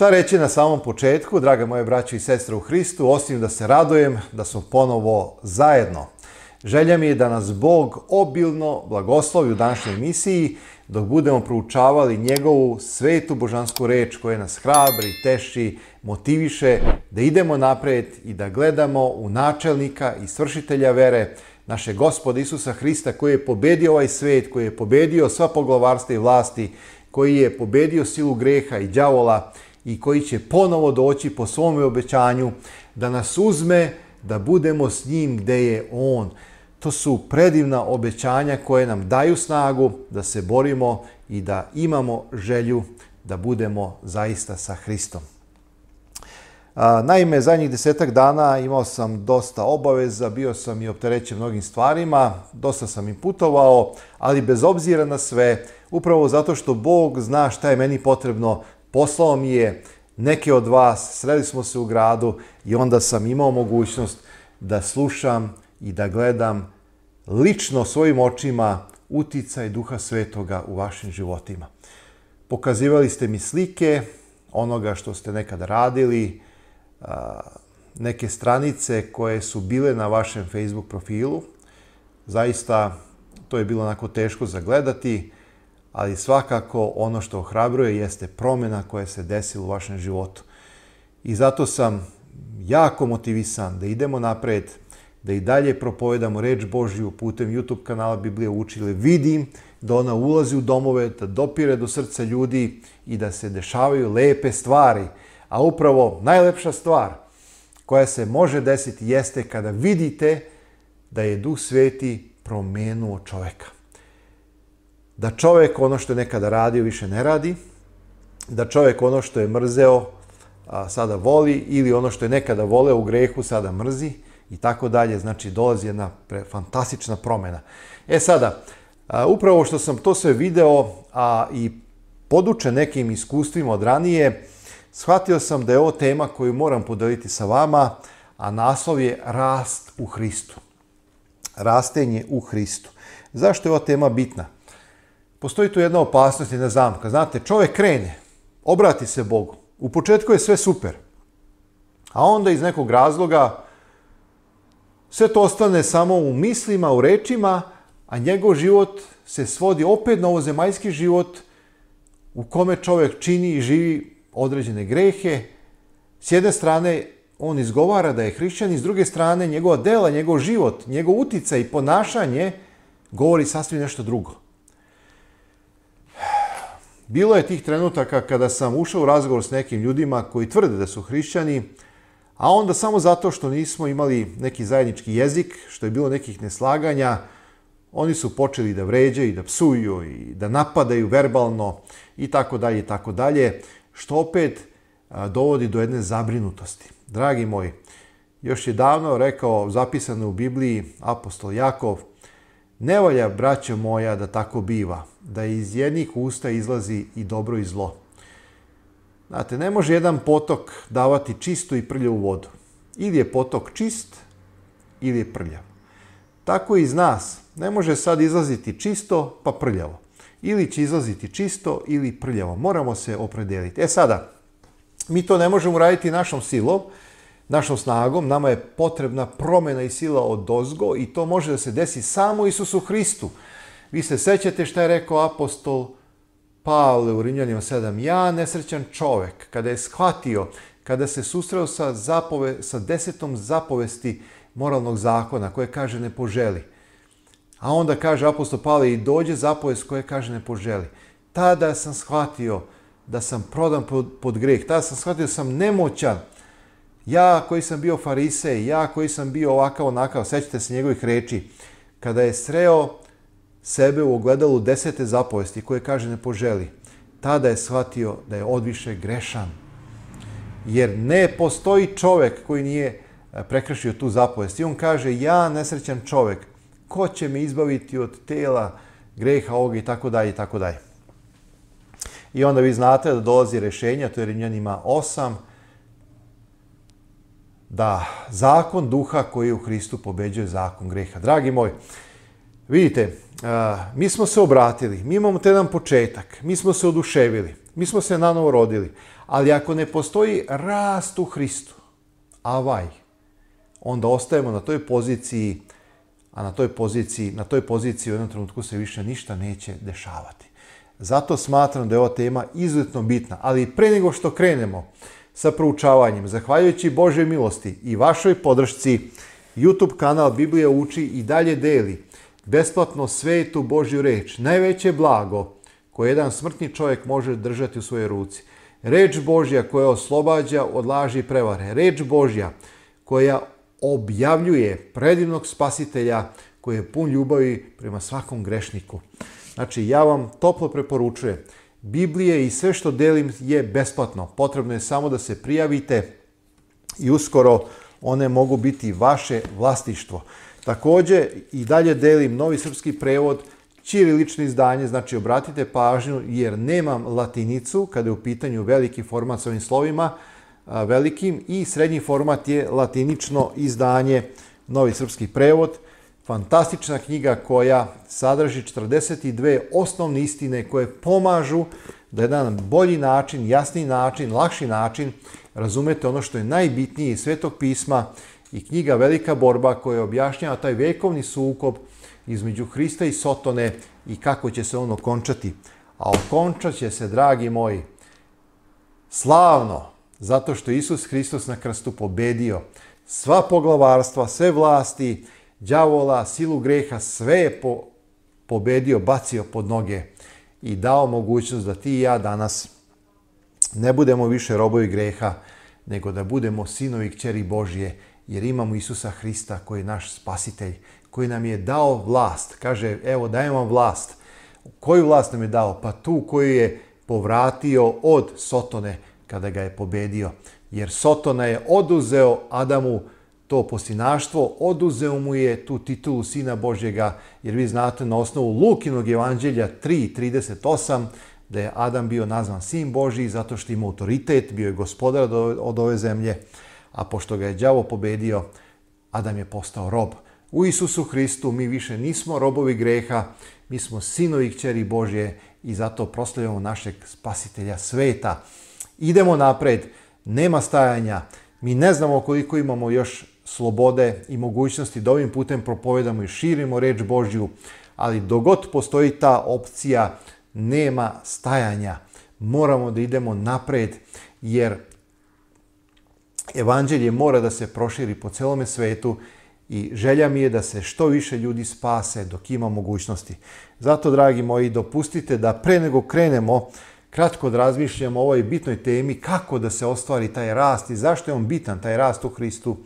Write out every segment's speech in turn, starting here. Šta reći na samom početku, draga moje braće i sestre u Hristu, osim da se radujem da smo ponovo zajedno. Želja mi je da nas Bog obilno blagoslovi u današnjoj misiji dok budemo proučavali njegovu svetu božansku reč koja nas hrabri, teši, motiviše da idemo napred i da gledamo u načelnika i svršitelja vere, naše gospode Isusa Hrista koji je pobedio ovaj svet, koji je pobedio sva poglavarstva i vlasti, koji je pobedio silu greha i đavola i koji će ponovo doći po svom obećanju da nas uzme da budemo s njim gde je on. To su predivna obećanja koje nam daju snagu da se borimo i da imamo želju da budemo zaista sa Hristom. Naime, zadnjih desetak dana imao sam dosta obaveza, bio sam i opterećen mnogim stvarima, dosta sam i putovao, ali bez obzira na sve, upravo zato što Bog zna šta je meni potrebno poslao mi je neke od vas, sreli smo se u gradu i onda sam imao mogućnost da slušam i da gledam lično svojim očima uticaj Duha Svetoga u vašim životima. Pokazivali ste mi slike onoga što ste nekada radili, neke stranice koje su bile na vašem Facebook profilu. Zaista to je bilo onako teško zagledati, ali svakako ono što ohrabruje jeste promena koja se desila u vašem životu. I zato sam jako motivisan da idemo napred, da i dalje propovedamo reč Božju putem YouTube kanala Biblija učile. Vidim da ona ulazi u domove, da dopire do srca ljudi i da se dešavaju lepe stvari. A upravo najlepša stvar koja se može desiti jeste kada vidite da je Duh Sveti promenuo čoveka da čovek ono što je nekada radio više ne radi, da čovek ono što je mrzeo a, sada voli ili ono što je nekada voleo u grehu sada mrzi i tako dalje. Znači, dolazi jedna pre, fantastična promena. E sada, a, upravo što sam to sve video a, i podučen nekim iskustvima od ranije, shvatio sam da je ovo tema koju moram podeliti sa vama, a naslov je Rast u Hristu. Rastenje u Hristu. Zašto je ova tema bitna? postoji tu jedna opasnost, jedna zamka. Znate, čovjek krene, obrati se Bogu. U početku je sve super. A onda iz nekog razloga sve to ostane samo u mislima, u rečima, a njegov život se svodi opet na ovozemaljski život u kome čovjek čini i živi određene grehe. S jedne strane, on izgovara da je hrišćan i s druge strane, njegova dela, njegov život, njegov uticaj i ponašanje govori sasvim nešto drugo. Bilo je tih trenutaka kada sam ušao u razgovor s nekim ljudima koji tvrde da su hrišćani, a onda samo zato što nismo imali neki zajednički jezik, što je bilo nekih neslaganja, oni su počeli da vređaju i da psuju i da napadaju verbalno i tako dalje i tako dalje, što opet dovodi do jedne zabrinutosti. Dragi moj, još je davno rekao zapisano u Bibliji apostol Jakov, Ne Nevolja, braćo moja, da tako biva, da iz jednih usta izlazi i dobro i zlo. Znate, ne može jedan potok davati čistu i prljavu vodu. Ili je potok čist, ili je prljav. Tako i iz nas. Ne može sad izlaziti čisto, pa prljavo. Ili će izlaziti čisto, ili prljavo. Moramo se opredeliti. E sada, mi to ne možemo raditi našom silom, našom snagom, nama je potrebna promjena i sila od dozgo i to može da se desi samo Isusu Hristu. Vi se sećate šta je rekao apostol Pavle u Rimljanima 7. Ja, nesrećan čovek, kada je shvatio, kada se susreo sa, zapove, sa desetom zapovesti moralnog zakona koje kaže ne poželi. A onda kaže apostol Pavle i dođe zapovest koje kaže ne poželi. Tada sam shvatio da sam prodan pod, pod greh, tada sam shvatio da sam nemoćan, Ja koji sam bio farisej, ja koji sam bio ovakav onakav, sećate se njegovih reči, kada je sreo sebe u ogledalu desete zapovesti koje kaže ne poželi, tada je shvatio da je odviše grešan. Jer ne postoji čovek koji nije e, prekršio tu zapovest. I on kaže, ja nesrećan čovek, ko će me izbaviti od tela, greha ovoga i tako dalje i tako dalje. I onda vi znate da dolazi rešenja, to je Rimljanima 8, da zakon duha koji u Hristu pobeđuje zakon greha. Dragi moj, vidite, mi smo se obratili, mi imamo jedan početak, mi smo se oduševili, mi smo se nanovo rodili, ali ako ne postoji rast u Hristu, avaj, onda ostajemo na toj poziciji, a na toj poziciji, na toj poziciji u jednom trenutku se više ništa neće dešavati. Zato smatram da je ova tema izuzetno bitna, ali pre nego što krenemo, sa proučavanjem. Zahvaljujući Božoj milosti i vašoj podršci, YouTube kanal Biblija uči i dalje deli besplatno svetu Božju reč, najveće blago koje jedan smrtni čovjek može držati u svojoj ruci. Reč Božja koja oslobađa od laži i prevare. Reč Božja koja objavljuje predivnog spasitelja koji je pun ljubavi prema svakom grešniku. Znači, ja vam toplo preporučujem Biblije i sve što delim je besplatno. Potrebno je samo da se prijavite i uskoro one mogu biti vaše vlastištvo. Takođe i dalje delim novi srpski prevod ćirilično izdanje, znači obratite pažnju jer nemam latinicu kada je u pitanju veliki format sa ovim slovima, velikim i srednji format je latinično izdanje Novi srpski prevod. Fantastična knjiga koja sadrži 42 osnovne istine koje pomažu da jedan bolji način, jasniji način, lakši način razumete ono što je najbitnije iz Svetog pisma i knjiga Velika borba koja objašnjava taj vekovni sukob između Hrista i Sotone i kako će se ono končati. A okončat će se, dragi moji, slavno, zato što Isus Hristos na krstu pobedio sva poglavarstva, sve vlasti đavola, silu greha, sve je po, pobedio, bacio pod noge i dao mogućnost da ti i ja danas ne budemo više robovi greha, nego da budemo sinovi i kćeri Božije, jer imamo Isusa Hrista koji je naš spasitelj, koji nam je dao vlast. Kaže, evo dajem vam vlast. Koju vlast nam je dao? Pa tu koju je povratio od Sotone kada ga je pobedio. Jer Sotona je oduzeo Adamu to postinaštvo, oduzeo mu je tu titulu Sina Božjega, jer vi znate na osnovu Lukinog evanđelja 3.38 da je Adam bio nazvan Sin Božji zato što ima autoritet, bio je gospodar od ove zemlje, a pošto ga je đavo pobedio, Adam je postao rob. U Isusu Hristu mi više nismo robovi greha, mi smo sinovi kćeri Božje i zato proslavljamo našeg spasitelja sveta. Idemo napred, nema stajanja, mi ne znamo koliko imamo još slobode i mogućnosti da ovim putem propovedamo i širimo reč Božju, ali dogod postoji ta opcija nema stajanja. Moramo da idemo napred jer evanđelje mora da se proširi po celome svetu i želja mi je da se što više ljudi spase dok ima mogućnosti. Zato, dragi moji, dopustite da pre nego krenemo, kratko da razmišljamo o ovoj bitnoj temi kako da se ostvari taj rast i zašto je on bitan, taj rast u Hristu.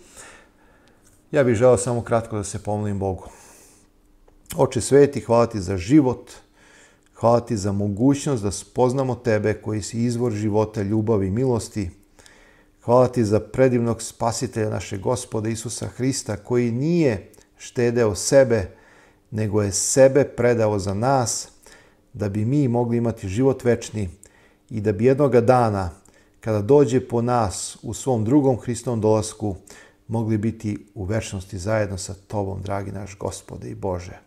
Ja bih želao samo kratko da se pomolim Bogu. Oče sveti, hvala ti za život, hvala ti za mogućnost da spoznamo tebe koji si izvor života, ljubavi i milosti. Hvala ti za predivnog spasitelja naše gospoda Isusa Hrista koji nije štedeo sebe, nego je sebe predao za nas da bi mi mogli imati život večni i da bi jednoga dana kada dođe po nas u svom drugom Hristovom dolasku mogli biti u večnosti zajedno sa Tobom, dragi naš gospode i Bože.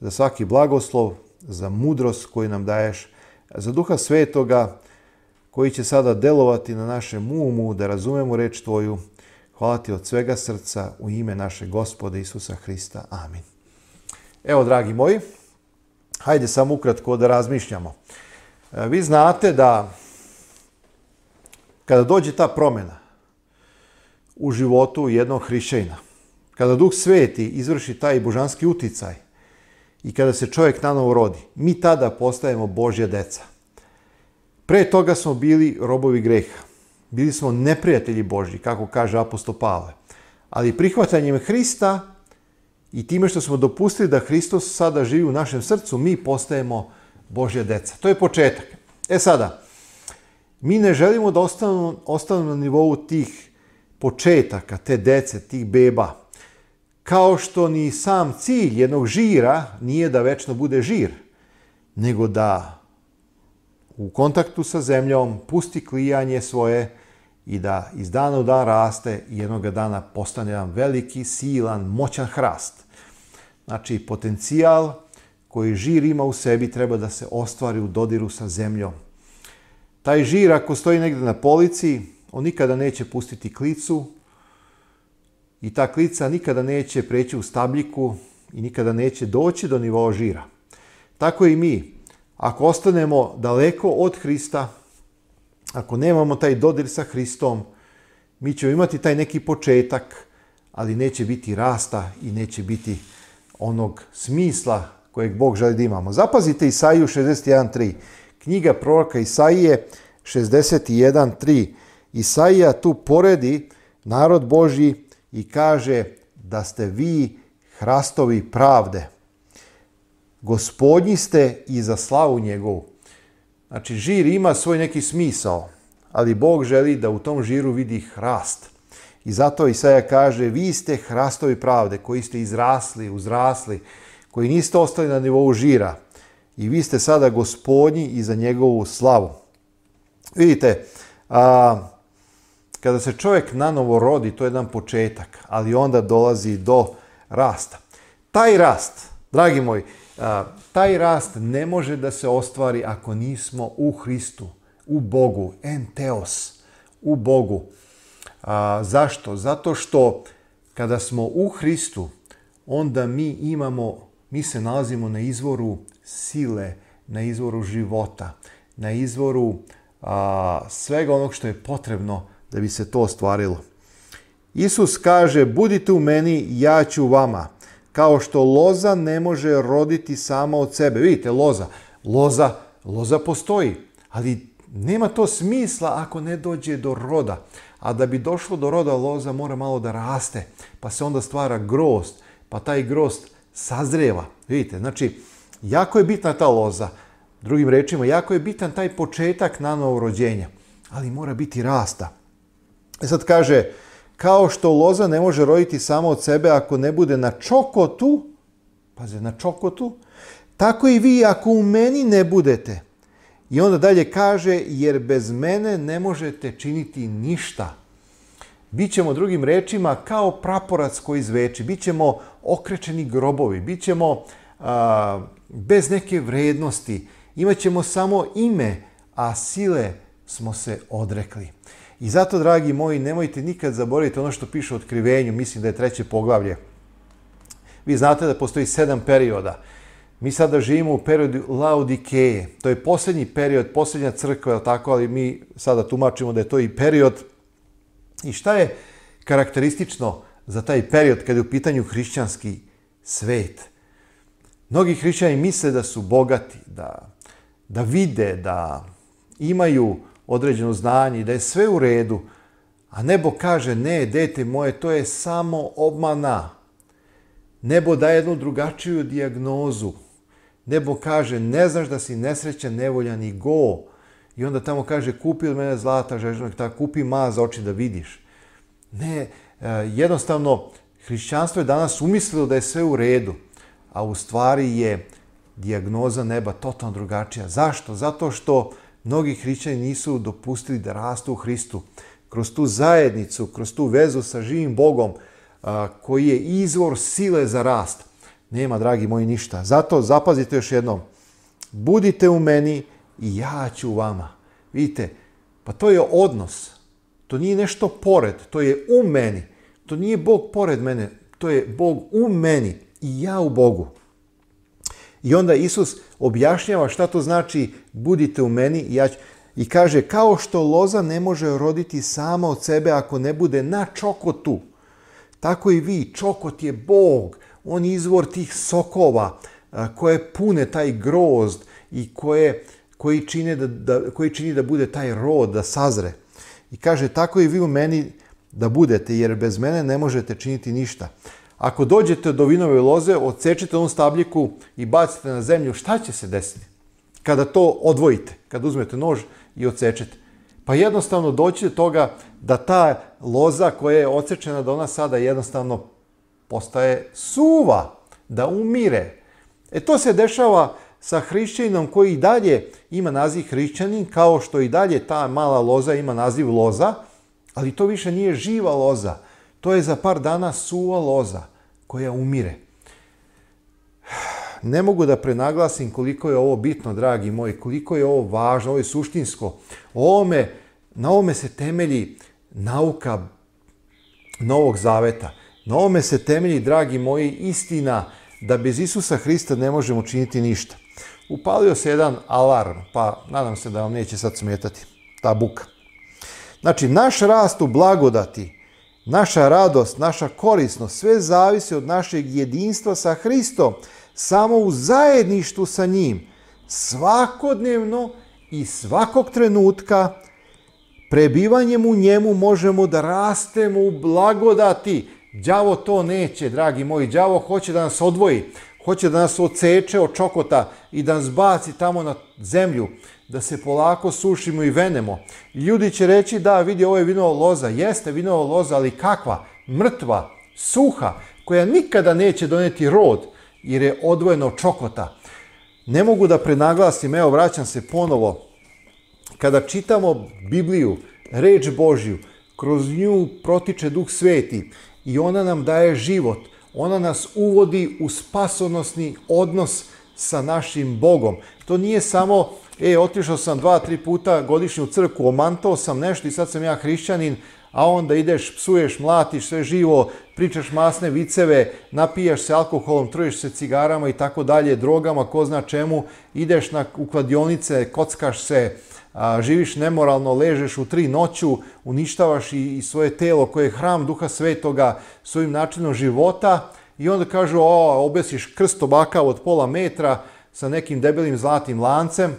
Za svaki blagoslov, za mudrost koju nam daješ, za duha svetoga koji će sada delovati na našem umu da razumemo reč Tvoju. Hvala Ti od svega srca u ime naše gospode Isusa Hrista. Amin. Evo, dragi moji, hajde samo ukratko da razmišljamo. E, vi znate da kada dođe ta promjena, u životu jednog hrišćajna. Kada Duh Sveti izvrši taj božanski uticaj i kada se čovjek nanovo rodi, mi tada postajemo Božja deca. Pre toga smo bili robovi greha. Bili smo neprijatelji Božji, kako kaže apostol Pavle. Ali prihvatanjem Hrista i time što smo dopustili da Hristos sada živi u našem srcu, mi postajemo Božja deca. To je početak. E sada, mi ne želimo da ostanemo, ostanemo na nivou tih početaka te dece, tih beba. Kao što ni sam cilj jednog žira nije da večno bude žir, nego da u kontaktu sa zemljom pusti klijanje svoje i da iz dana u dan raste i jednoga dana postane jedan veliki, silan, moćan hrast. Znači, potencijal koji žir ima u sebi treba da se ostvari u dodiru sa zemljom. Taj žir ako stoji negde na polici, On nikada neće pustiti klicu i ta klica nikada neće preći u stabljiku i nikada neće doći do nivoa žira. Tako i mi, ako ostanemo daleko od Hrista, ako nemamo taj dodir sa Hristom, mi ćemo imati taj neki početak, ali neće biti rasta i neće biti onog smisla kojeg Bog želi da imamo. Zapazite Isaiju 61.3. Knjiga proroka Isaije 61.3. Isaija tu poredi narod Božji i kaže da ste vi hrastovi pravde. Gospodnji ste i za slavu njegovu. Znači, žir ima svoj neki smisao, ali Bog želi da u tom žiru vidi hrast. I zato Isaja kaže, vi ste hrastovi pravde koji ste izrasli, uzrasli, koji niste ostali na nivou žira. I vi ste sada gospodnji i za njegovu slavu. Vidite, a, Kada se čovjek nanovo rodi, to je jedan početak, ali onda dolazi do rasta. Taj rast, dragi moji, taj rast ne može da se ostvari ako nismo u Hristu, u Bogu, enteos, u Bogu. A, zašto? Zato što kada smo u Hristu, onda mi imamo, mi se nalazimo na izvoru sile, na izvoru života, na izvoru a, svega onog što je potrebno da bi se to ostvarilo. Isus kaže, budite u meni, ja ću vama. Kao što loza ne može roditi sama od sebe. Vidite, loza, loza, loza postoji, ali nema to smisla ako ne dođe do roda. A da bi došlo do roda loza mora malo da raste, pa se onda stvara grost, pa taj grost sazreva. Vidite, znači, jako je bitna ta loza. Drugim rečima, jako je bitan taj početak na novo rođenja, ali mora biti rasta. E sad kaže, kao što loza ne može roditi samo od sebe ako ne bude na čokotu, pazi, na čokotu, tako i vi ako u meni ne budete. I onda dalje kaže, jer bez mene ne možete činiti ništa. Bićemo drugim rečima kao praporac koji zveči, bićemo okrečeni grobovi, bićemo a, bez neke vrednosti, imaćemo samo ime, a sile smo se odrekli. I zato, dragi moji, nemojte nikad zaboraviti ono što piše o otkrivenju, mislim da je treće poglavlje. Vi znate da postoji sedam perioda. Mi sada živimo u periodu Laodikeje. To je posljednji period, posljednja crkva, tako, ali mi sada tumačimo da je to i period. I šta je karakteristično za taj period kada je u pitanju hrišćanski svet? Mnogi hrišćani misle da su bogati, da, da vide, da imaju određeno znanje i da je sve u redu, a nebo kaže ne, dete moje, to je samo obmana. Nebo daje jednu drugačiju dijagnozu. Nebo kaže ne znaš da si nesrećan, nevoljan i go. I onda tamo kaže kupi od mene zlata žežnog, ta kupi ma za oči da vidiš. Ne, e, jednostavno hrišćanstvo je danas umislilo da je sve u redu, a u stvari je dijagnoza neba totalno drugačija. Zašto? Zato što mnogi hrišćani nisu dopustili da rastu u Hristu. Kroz tu zajednicu, kroz tu vezu sa živim Bogom, koji je izvor sile za rast, nema, dragi moji, ništa. Zato zapazite još jednom. Budite u meni i ja ću u vama. Vidite, pa to je odnos. To nije nešto pored, to je u meni. To nije Bog pored mene, to je Bog u meni i ja u Bogu. I onda Isus objašnjava šta to znači budite u meni ja ću... i kaže kao što loza ne može roditi sama od sebe ako ne bude na čokotu, tako i vi, čokot je Bog, on je izvor tih sokova koje pune taj grozd i koje, koji, čine da, da, koji čini da bude taj rod, da sazre. I kaže, tako i vi u meni da budete, jer bez mene ne možete činiti ništa. Ako dođete do vinove loze, odsečete onu stabljiku i bacite na zemlju, šta će se desiti? Kada to odvojite, kada uzmete nož i odsečete. Pa jednostavno doći do toga da ta loza koja je odsečena, da ona sada jednostavno postaje suva, da umire. E to se dešava sa hrišćaninom koji i dalje ima naziv hrišćanin, kao što i dalje ta mala loza ima naziv loza, ali to više nije živa loza. To je za par dana suva loza koja umire. Ne mogu da prenaglasim koliko je ovo bitno, dragi moji, koliko je ovo važno, ovo je suštinsko. O ovome, na ovome se temelji nauka Novog Zaveta. Na ovome se temelji, dragi moji, istina da bez Isusa Hrista ne možemo činiti ništa. Upalio se jedan alarm, pa nadam se da vam neće sad smetati ta buka. Znači, naš rast u blagodati Naša radost, naša korisnost, sve zavisi od našeg jedinstva sa Hristom, samo u zajedništvu sa njim, svakodnevno i svakog trenutka, prebivanjem u njemu možemo da rastemo u blagodati. Đavo to neće, dragi moji. Đavo hoće da nas odvoji, hoće da nas oceče od čokota i da nas baci tamo na zemlju, da se polako sušimo i venemo. Ljudi će reći da vidi ovo je vinova loza, jeste vinova loza, ali kakva? Mrtva, suha, koja nikada neće doneti rod jer je odvojeno od čokota. Ne mogu da prenaglasim, evo vraćam se ponovo, kada čitamo Bibliju, reč Božju, kroz nju protiče Duh Sveti i ona nam daje život, ona nas uvodi u spasonosni odnos sa našim Bogom. To nije samo e, otišao sam dva, tri puta godišnju crku, omantao sam nešto i sad sam ja hrišćanin, a onda ideš, psuješ, mlatiš sve živo, pričaš masne viceve, napijaš se alkoholom, truješ se cigarama i tako dalje, drogama, ko zna čemu, ideš na, u kladionice, kockaš se, a, živiš nemoralno, ležeš u tri noću, uništavaš i, i svoje telo koje je hram Duha Svetoga svojim načinom života i onda kažu, o, obesiš krst tobaka od pola metra sa nekim debelim zlatim lancem,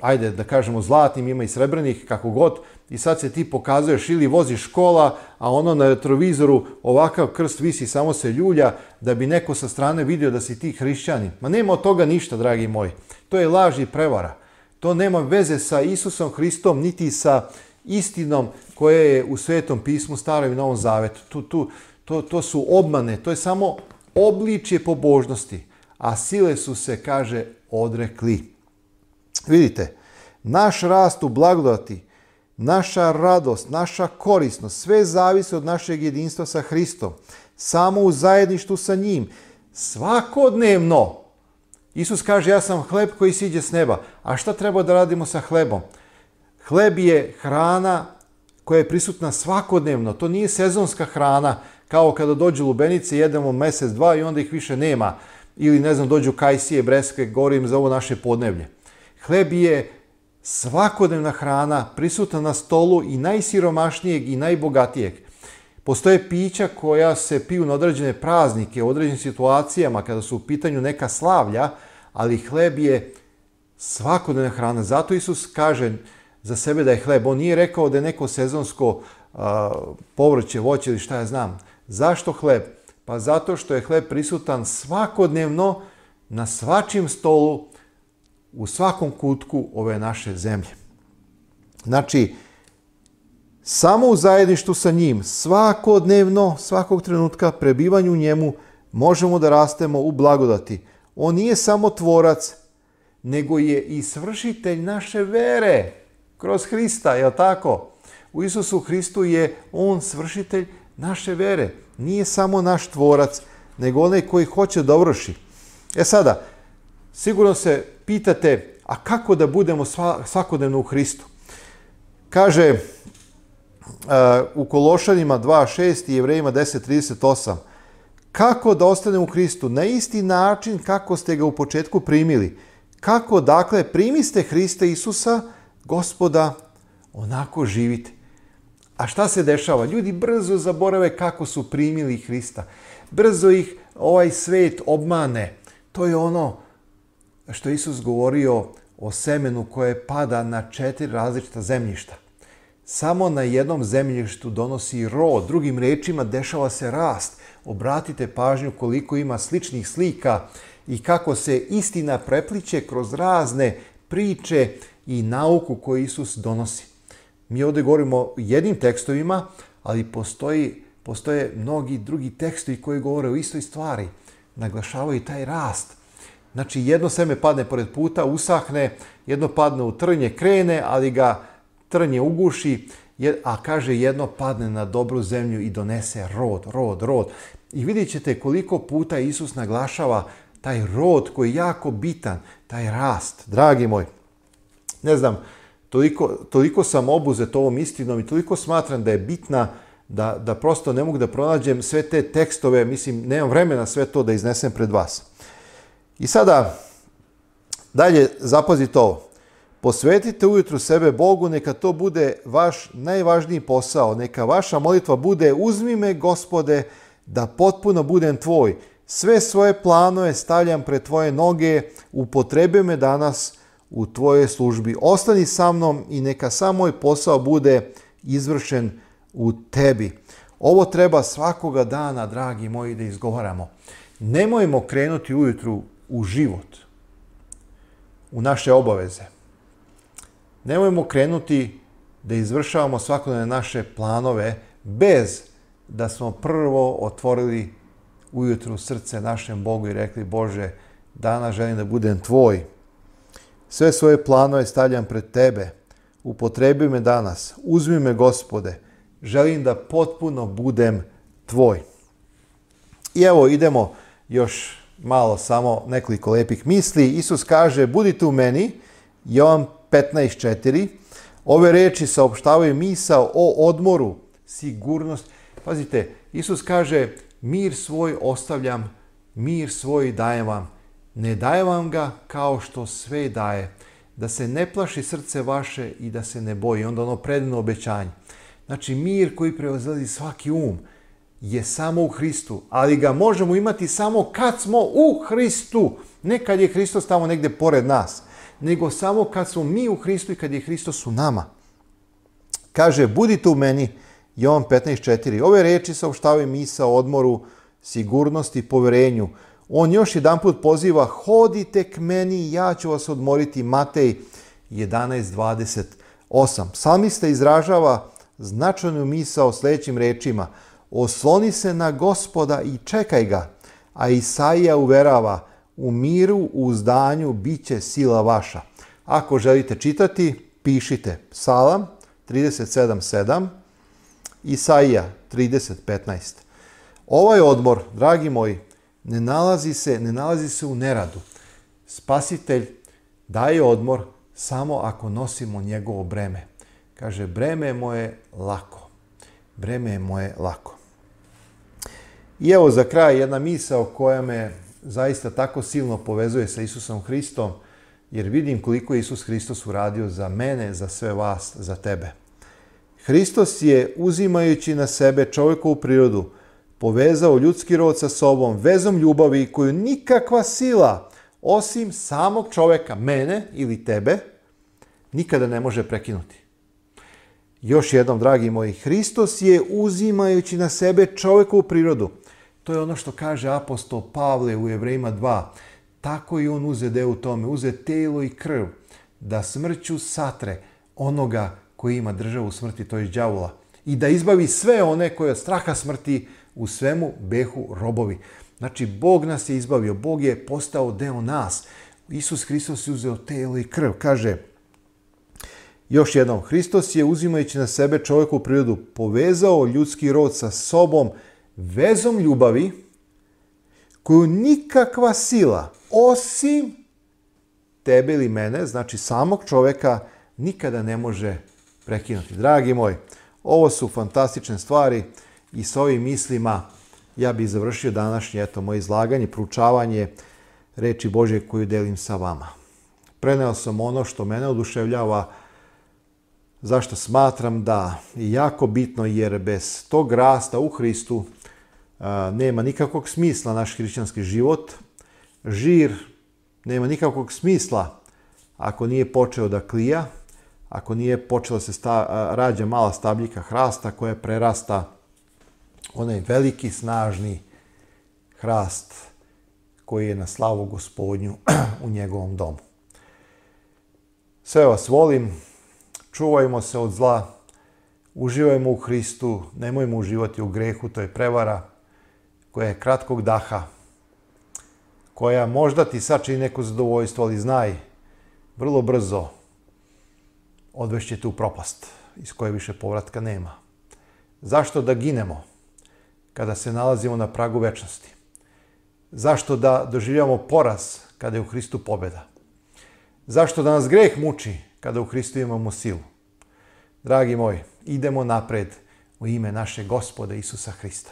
ajde da kažemo zlatnim, ima i srebrnih, kako god, i sad se ti pokazuješ ili voziš škola, a ono na retrovizoru ovakav krst visi samo se ljulja da bi neko sa strane vidio da si ti hrišćanin. Ma nema od toga ništa, dragi moj. To je laž i prevara. To nema veze sa Isusom Hristom niti sa istinom koja je u Svetom pismu, Starom i Novom Zavetu. Tu, tu, to, to su obmane, to je samo obličje pobožnosti, a sile su se, kaže, odrekli. Vidite, Naš rast u blagodati, naša radost, naša korisnost, sve zavisi od našeg jedinstva sa Hristom. Samo u zajedništu sa njim, svakodnevno. Isus kaže ja sam hleb koji siđe s neba. A šta treba da radimo sa hlebom? Hleb je hrana koja je prisutna svakodnevno. To nije sezonska hrana kao kada dođu lubenice, jedemo mjesec, dva i onda ih više nema. Ili ne znam, dođu kajsije, breske, govorim za ovo naše podnevlje. Hleb je svakodnevna hrana prisutna na stolu i najsiromašnijeg i najbogatijeg. Postoje pića koja se piju na određene praznike, u određenim situacijama kada su u pitanju neka slavlja, ali hleb je svakodnevna hrana. Zato Isus kaže za sebe da je hleb. On nije rekao da je neko sezonsko a, povrće, voće ili šta ja znam. Zašto hleb? Pa zato što je hleb prisutan svakodnevno na svačim stolu u svakom kutku ove naše zemlje. Znači, samo u zajedništu sa njim, svakodnevno, svakog trenutka prebivanju njemu, možemo da rastemo u blagodati. On nije samo tvorac, nego je i svršitelj naše vere kroz Hrista, je li tako? U Isusu Hristu je on svršitelj naše vere. Nije samo naš tvorac, nego onaj koji hoće da vrši. E sada, sigurno se pitate, a kako da budemo svakodnevno u Hristu? Kaže e, u Kološanima 2.6 i Jevrejima 10.38 Kako da ostanemo u Hristu? Na isti način kako ste ga u početku primili. Kako, dakle, primiste Hrista Isusa, gospoda, onako živite. A šta se dešava? Ljudi brzo zaborave kako su primili Hrista. Brzo ih ovaj svet obmane. To je ono što je Isus govorio o semenu koje pada na četiri različita zemljišta. Samo na jednom zemljištu donosi rod, drugim rečima dešava se rast. Obratite pažnju koliko ima sličnih slika i kako se istina prepliče kroz razne priče i nauku koju Isus donosi. Mi ovde govorimo o jednim tekstovima, ali postoji, postoje mnogi drugi tekstovi koji govore o istoj stvari. Naglašavaju taj rast Znači, jedno seme padne pored puta, usahne, jedno padne u trnje, krene, ali ga trnje uguši, a kaže jedno padne na dobru zemlju i donese rod, rod, rod. I vidjet ćete koliko puta Isus naglašava taj rod koji je jako bitan, taj rast, dragi moj. Ne znam, toliko, toliko sam obuzet ovom istinom i toliko smatram da je bitna da, da prosto ne mogu da pronađem sve te tekstove, mislim, nemam vremena sve to da iznesem pred vas. I sada, dalje zapazite ovo. Posvetite ujutru sebe Bogu, neka to bude vaš najvažniji posao, neka vaša molitva bude uzmi me gospode da potpuno budem tvoj. Sve svoje planove stavljam pred tvoje noge, upotrebi me danas u tvojoj službi. Ostani sa mnom i neka sam moj posao bude izvršen u tebi. Ovo treba svakoga dana, dragi moji, da izgovaramo. Nemojmo krenuti ujutru u život, u naše obaveze. Nemojmo krenuti da izvršavamo svakodne naše planove bez da smo prvo otvorili ujutru srce našem Bogu i rekli Bože, danas želim da budem Tvoj. Sve svoje planove stavljam pred Tebe. Upotrebi me danas. Uzmi me, Gospode. Želim da potpuno budem Tvoj. I evo idemo još malo samo nekoliko lepih misli. Isus kaže, budite u meni, Jovan 15.4. Ove reči saopštavaju misao o odmoru, sigurnost. Pazite, Isus kaže, mir svoj ostavljam, mir svoj dajem vam. Ne dajem vam ga kao što sve daje. Da se ne plaši srce vaše i da se ne boji. Onda ono predano obećanje. Znači, mir koji preozilazi svaki um je samo u Hristu, ali ga možemo imati samo kad smo u Hristu. Ne kad je Hristos tamo negde pored nas, nego samo kad smo mi u Hristu i kad je Hristos u nama. Kaže, budite u meni, Jovan 15.4. Ove reči saopštavaju misa o odmoru, sigurnosti poverenju. On još jedan put poziva, hodite k meni, ja ću vas odmoriti, Matej 11.28. Psalmista izražava značajnu misa o sljedećim rečima – osloni se na gospoda i čekaj ga. A Isaija uverava, u miru, u zdanju, bit će sila vaša. Ako želite čitati, pišite Psalam 37.7, Isaija 30.15. Ovaj odmor, dragi moji, ne nalazi se, ne nalazi se u neradu. Spasitelj daje odmor samo ako nosimo njegovo breme. Kaže, breme moje lako. Breme moje lako. I evo za kraj jedna misao koja me zaista tako silno povezuje sa Isusom Hristom, jer vidim koliko je Isus Hristos uradio za mene, za sve vas, za tebe. Hristos je, uzimajući na sebe čovjekovu prirodu, povezao ljudski rod sa sobom vezom ljubavi koju nikakva sila, osim samog čoveka, mene ili tebe, nikada ne može prekinuti. Još jednom, dragi moji, Hristos je, uzimajući na sebe čovjekovu prirodu, To je ono što kaže apostol Pavle u Evrejima 2. Tako i on uze deo u tome, uze telo i krv, da smrću satre onoga koji ima državu smrti, to je đavola, i da izbavi sve one koje od straha smrti u svemu behu robovi. Znači, Bog nas je izbavio, Bog je postao deo nas. Isus Hristos je uzeo telo i krv. Kaže, još jednom, Hristos je uzimajući na sebe čovjeku prirodu povezao ljudski rod sa sobom vezom ljubavi koju nikakva sila, osim tebe ili mene, znači samog čoveka, nikada ne može prekinuti. Dragi moj, ovo su fantastične stvari i s ovim mislima ja bih završio današnje eto, moje izlaganje, proučavanje reči Bože koju delim sa vama. Preneo sam ono što mene oduševljava, zašto smatram da je jako bitno jer bez tog rasta u Hristu nema nikakvog smisla naš hrišćanski život. Žir nema nikakvog smisla ako nije počeo da klija, ako nije počela da se sta, rađa mala stabljika hrasta koja prerasta onaj veliki, snažni hrast koji je na slavu gospodnju u njegovom domu. Sve vas volim, čuvajmo se od zla, uživajmo u Hristu, nemojmo uživati u grehu, to je prevara koja je kratkog daha, koja možda ti sačini neko zadovoljstvo, ali znaj, vrlo brzo odvešće te u propast iz koje više povratka nema. Zašto da ginemo kada se nalazimo na pragu večnosti? Zašto da doživljamo poraz kada je u Hristu pobeda? Zašto da nas greh muči kada u Hristu imamo silu? Dragi moji, idemo napred u ime naše gospode Isusa Hrista.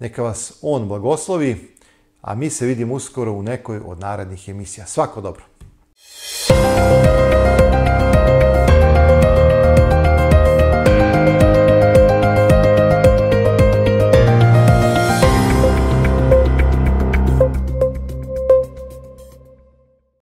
Neka vas on blagoslovi, a mi se vidimo uskoro u nekoj od narednih emisija. Svako dobro!